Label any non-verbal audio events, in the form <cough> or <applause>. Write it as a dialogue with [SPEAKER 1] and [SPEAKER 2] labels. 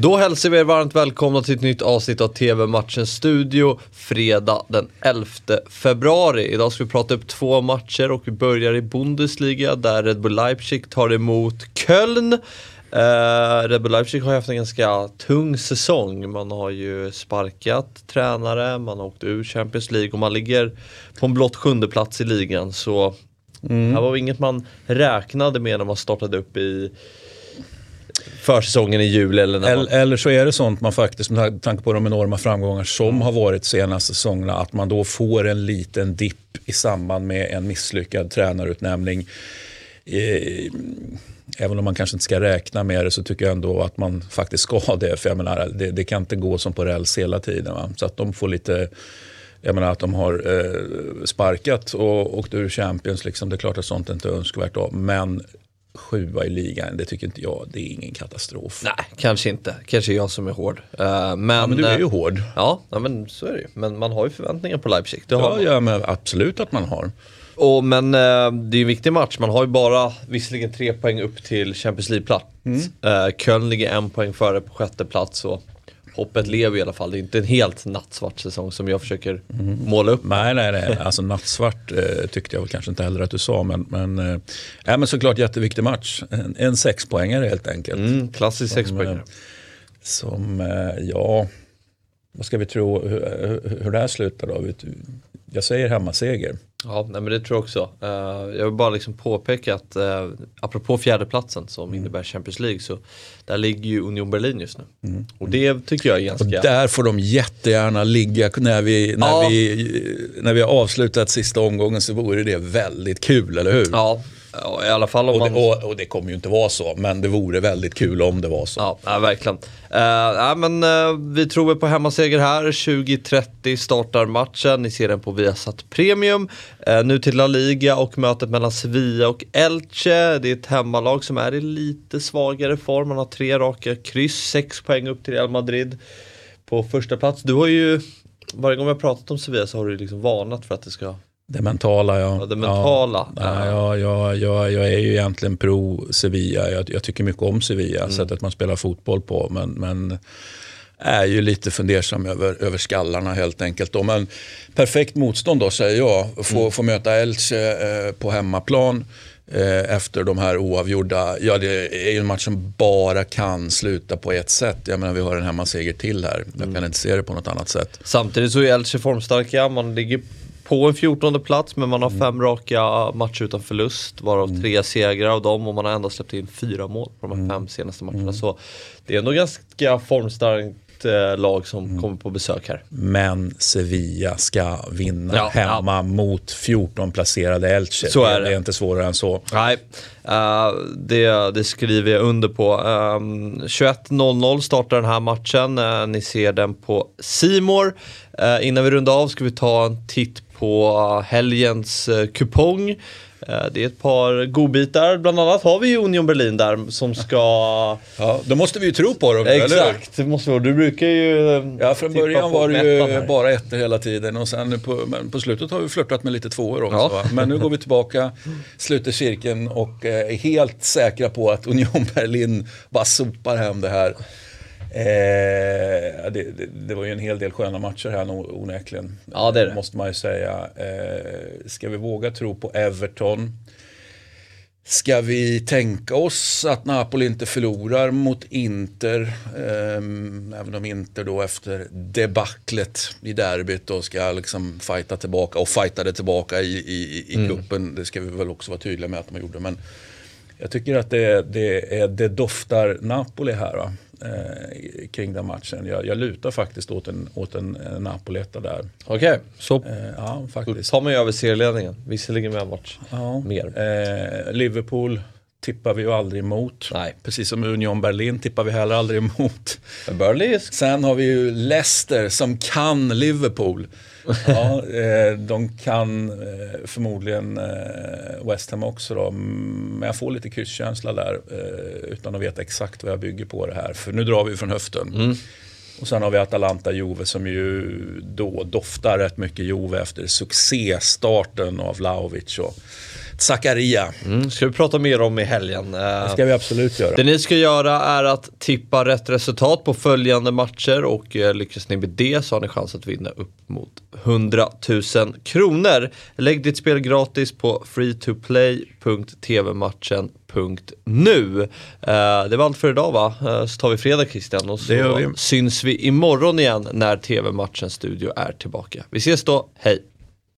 [SPEAKER 1] Då hälsar vi er varmt välkomna till ett nytt avsnitt av TV-matchens studio fredag den 11 februari. Idag ska vi prata upp två matcher och vi börjar i Bundesliga där Red Bull Leipzig tar emot Köln. Uh, Red Bull Leipzig har haft en ganska tung säsong. Man har ju sparkat tränare, man har åkt ur Champions League och man ligger på en blott sjunde plats i ligan. Så mm. det var inget man räknade med när man startade upp i försäsongen i juli. Eller,
[SPEAKER 2] eller, man... eller så är det sånt man faktiskt, med tanke på de enorma framgångar som mm. har varit senaste säsongerna, att man då får en liten dipp i samband med en misslyckad tränarutnämning. Eh, även om man kanske inte ska räkna med det så tycker jag ändå att man faktiskt ska det. För jag menar, det, det kan inte gå som på räls hela tiden. Va? Så att de får lite jag menar att de har eh, sparkat och åkt ur Champions, liksom, det är klart att sånt inte är önskvärt. Då. Men sjua i ligan, det tycker inte jag, det är ingen katastrof.
[SPEAKER 1] Nej, kanske inte. Kanske jag som är hård.
[SPEAKER 2] Uh, men, ja, men du är ju uh, hård.
[SPEAKER 1] Ja, ja, men så är det ju. Men man har ju förväntningar på Leipzig.
[SPEAKER 2] Det ja, ja, men absolut att man har.
[SPEAKER 1] Och, men uh, det är en viktig match. Man har ju bara visserligen tre poäng upp till Champions League-plats. Mm. Köln ligger en poäng före på sjätte plats. Och hoppet lever i alla fall. Det är inte en helt nattsvart säsong som jag försöker mm. måla upp.
[SPEAKER 2] Nej, nej, nej. Alltså nattsvart eh, tyckte jag väl kanske inte heller att du sa. Men, men, eh, men såklart jätteviktig match. En, en sexpoängare helt enkelt.
[SPEAKER 1] Mm, klassisk sexpoängare.
[SPEAKER 2] Eh, som, eh, ja, vad ska vi tro hur, hur det här slutar då? Jag säger hemmaseger.
[SPEAKER 1] Ja, nej, men det tror jag också. Uh, jag vill bara liksom påpeka att uh, apropå fjärdeplatsen som mm. innebär Champions League så där ligger ju Union Berlin just nu. Mm. Och det tycker jag är ganska...
[SPEAKER 2] Och där får de jättegärna ligga när vi, när ja. vi, när vi har avslutat sista omgången så vore det väldigt kul, eller hur?
[SPEAKER 1] Ja, Ja, i alla fall om
[SPEAKER 2] och, det, och, och, det kommer ju inte vara så, men det vore väldigt kul om det var så.
[SPEAKER 1] Ja, ja verkligen. Uh, ja, men, uh, vi tror på hemmaseger här. 20.30 startar matchen. Ni ser den på Viasat Premium. Uh, nu till La Liga och mötet mellan Sevilla och Elche. Det är ett hemmalag som är i lite svagare form. Man har tre raka kryss, sex poäng upp till Real Madrid på första plats. Du har ju, varje gång vi har pratat om Sevilla så har du liksom varnat för att det ska
[SPEAKER 2] det mentala, ja.
[SPEAKER 1] ja det mentala.
[SPEAKER 2] Ja, ja, ja, ja, jag är ju egentligen pro Sevilla. Jag, jag tycker mycket om Sevilla, mm. sättet man spelar fotboll på. Men, men är ju lite fundersam över, över skallarna helt enkelt. Då. Men perfekt motstånd då säger jag. Få, mm. få möta Elche eh, på hemmaplan eh, efter de här oavgjorda. Ja, det är ju en match som bara kan sluta på ett sätt. Jag menar vi har en hemmaseger till här. Jag kan mm. inte se det på något annat sätt.
[SPEAKER 1] Samtidigt så är Elche formstarka. Man ligger på en 14 plats men man har mm. fem raka matcher utan förlust varav mm. tre segrar av dem och man har ändå släppt in fyra mål på de här mm. fem senaste matcherna. Så det är ändå ganska formstarkt eh, lag som mm. kommer på besök här.
[SPEAKER 2] Men Sevilla ska vinna ja, hemma ja. mot 14 placerade Elche.
[SPEAKER 1] Så är det.
[SPEAKER 2] det är inte svårare än så.
[SPEAKER 1] Nej, uh, det, det, skriver jag under på. Um, 21.00 startar den här matchen. Uh, ni ser den på Simor. Uh, innan vi rundar av ska vi ta en titt på helgens eh, kupong. Eh, det är ett par godbitar, bland annat har vi Union Berlin där som ska... <laughs>
[SPEAKER 2] Ja, då måste vi ju tro på dem,
[SPEAKER 1] Exakt, det måste vi. Du brukar ju...
[SPEAKER 2] Eh, ja, från början var det ju bara ettor hela tiden och sen på, på slutet har vi flörtat med lite tvåor också. Ja. Men nu går vi tillbaka, sluter cirkeln och är helt säkra på att Union <laughs> Berlin bara sopar hem det här. Eh, det, det, det, var ju en hel del sköna matcher här onekligen.
[SPEAKER 1] Ja, det är det.
[SPEAKER 2] Måste man ju säga. Eh, ska vi våga tro på Everton? Ska vi tänka oss att Napoli inte förlorar mot Inter? Eh, även om Inter då efter debaclet i derbyt då ska liksom fighta tillbaka och fightade tillbaka i, i, i mm. kuppen. Det ska vi väl också vara tydliga med att de gjorde. Men jag tycker att det, det, det doftar Napoli här. Va? Eh, kring den matchen. Jag, jag lutar faktiskt åt en, åt en, en Napoleta där.
[SPEAKER 1] Okej, okay. så
[SPEAKER 2] eh, ja, faktiskt.
[SPEAKER 1] tar man ju över serieledningen. Visserligen med en match
[SPEAKER 2] ja.
[SPEAKER 1] mer.
[SPEAKER 2] Eh, Liverpool tippar vi ju aldrig emot.
[SPEAKER 1] Nej.
[SPEAKER 2] Precis som Union Berlin tippar vi heller aldrig emot.
[SPEAKER 1] Burnley.
[SPEAKER 2] Sen har vi ju Leicester som kan Liverpool. ja, eh, de kan eh, förmodligen eh, West Ham också då. Men jag får lite krysskänsla där utan att veta exakt vad jag bygger på det här. För nu drar vi från höften. Mm. Och sen har vi Atalanta-Juve som ju då doftar rätt mycket Juve efter succéstarten av Vlahovic och Zakaria.
[SPEAKER 1] Mm, ska vi prata mer om i helgen.
[SPEAKER 2] Det ska vi absolut göra.
[SPEAKER 1] Det ni ska göra är att tippa rätt resultat på följande matcher och eh, lyckas ni med det så har ni chans att vinna upp mot 100 000 kronor. Lägg ditt spel gratis på freetoplay.tvmatchen.nu. Eh, det var allt för idag va? Eh, så tar vi fredag Christian och så syns vi imorgon igen när TV-matchens studio är tillbaka. Vi ses då, hej!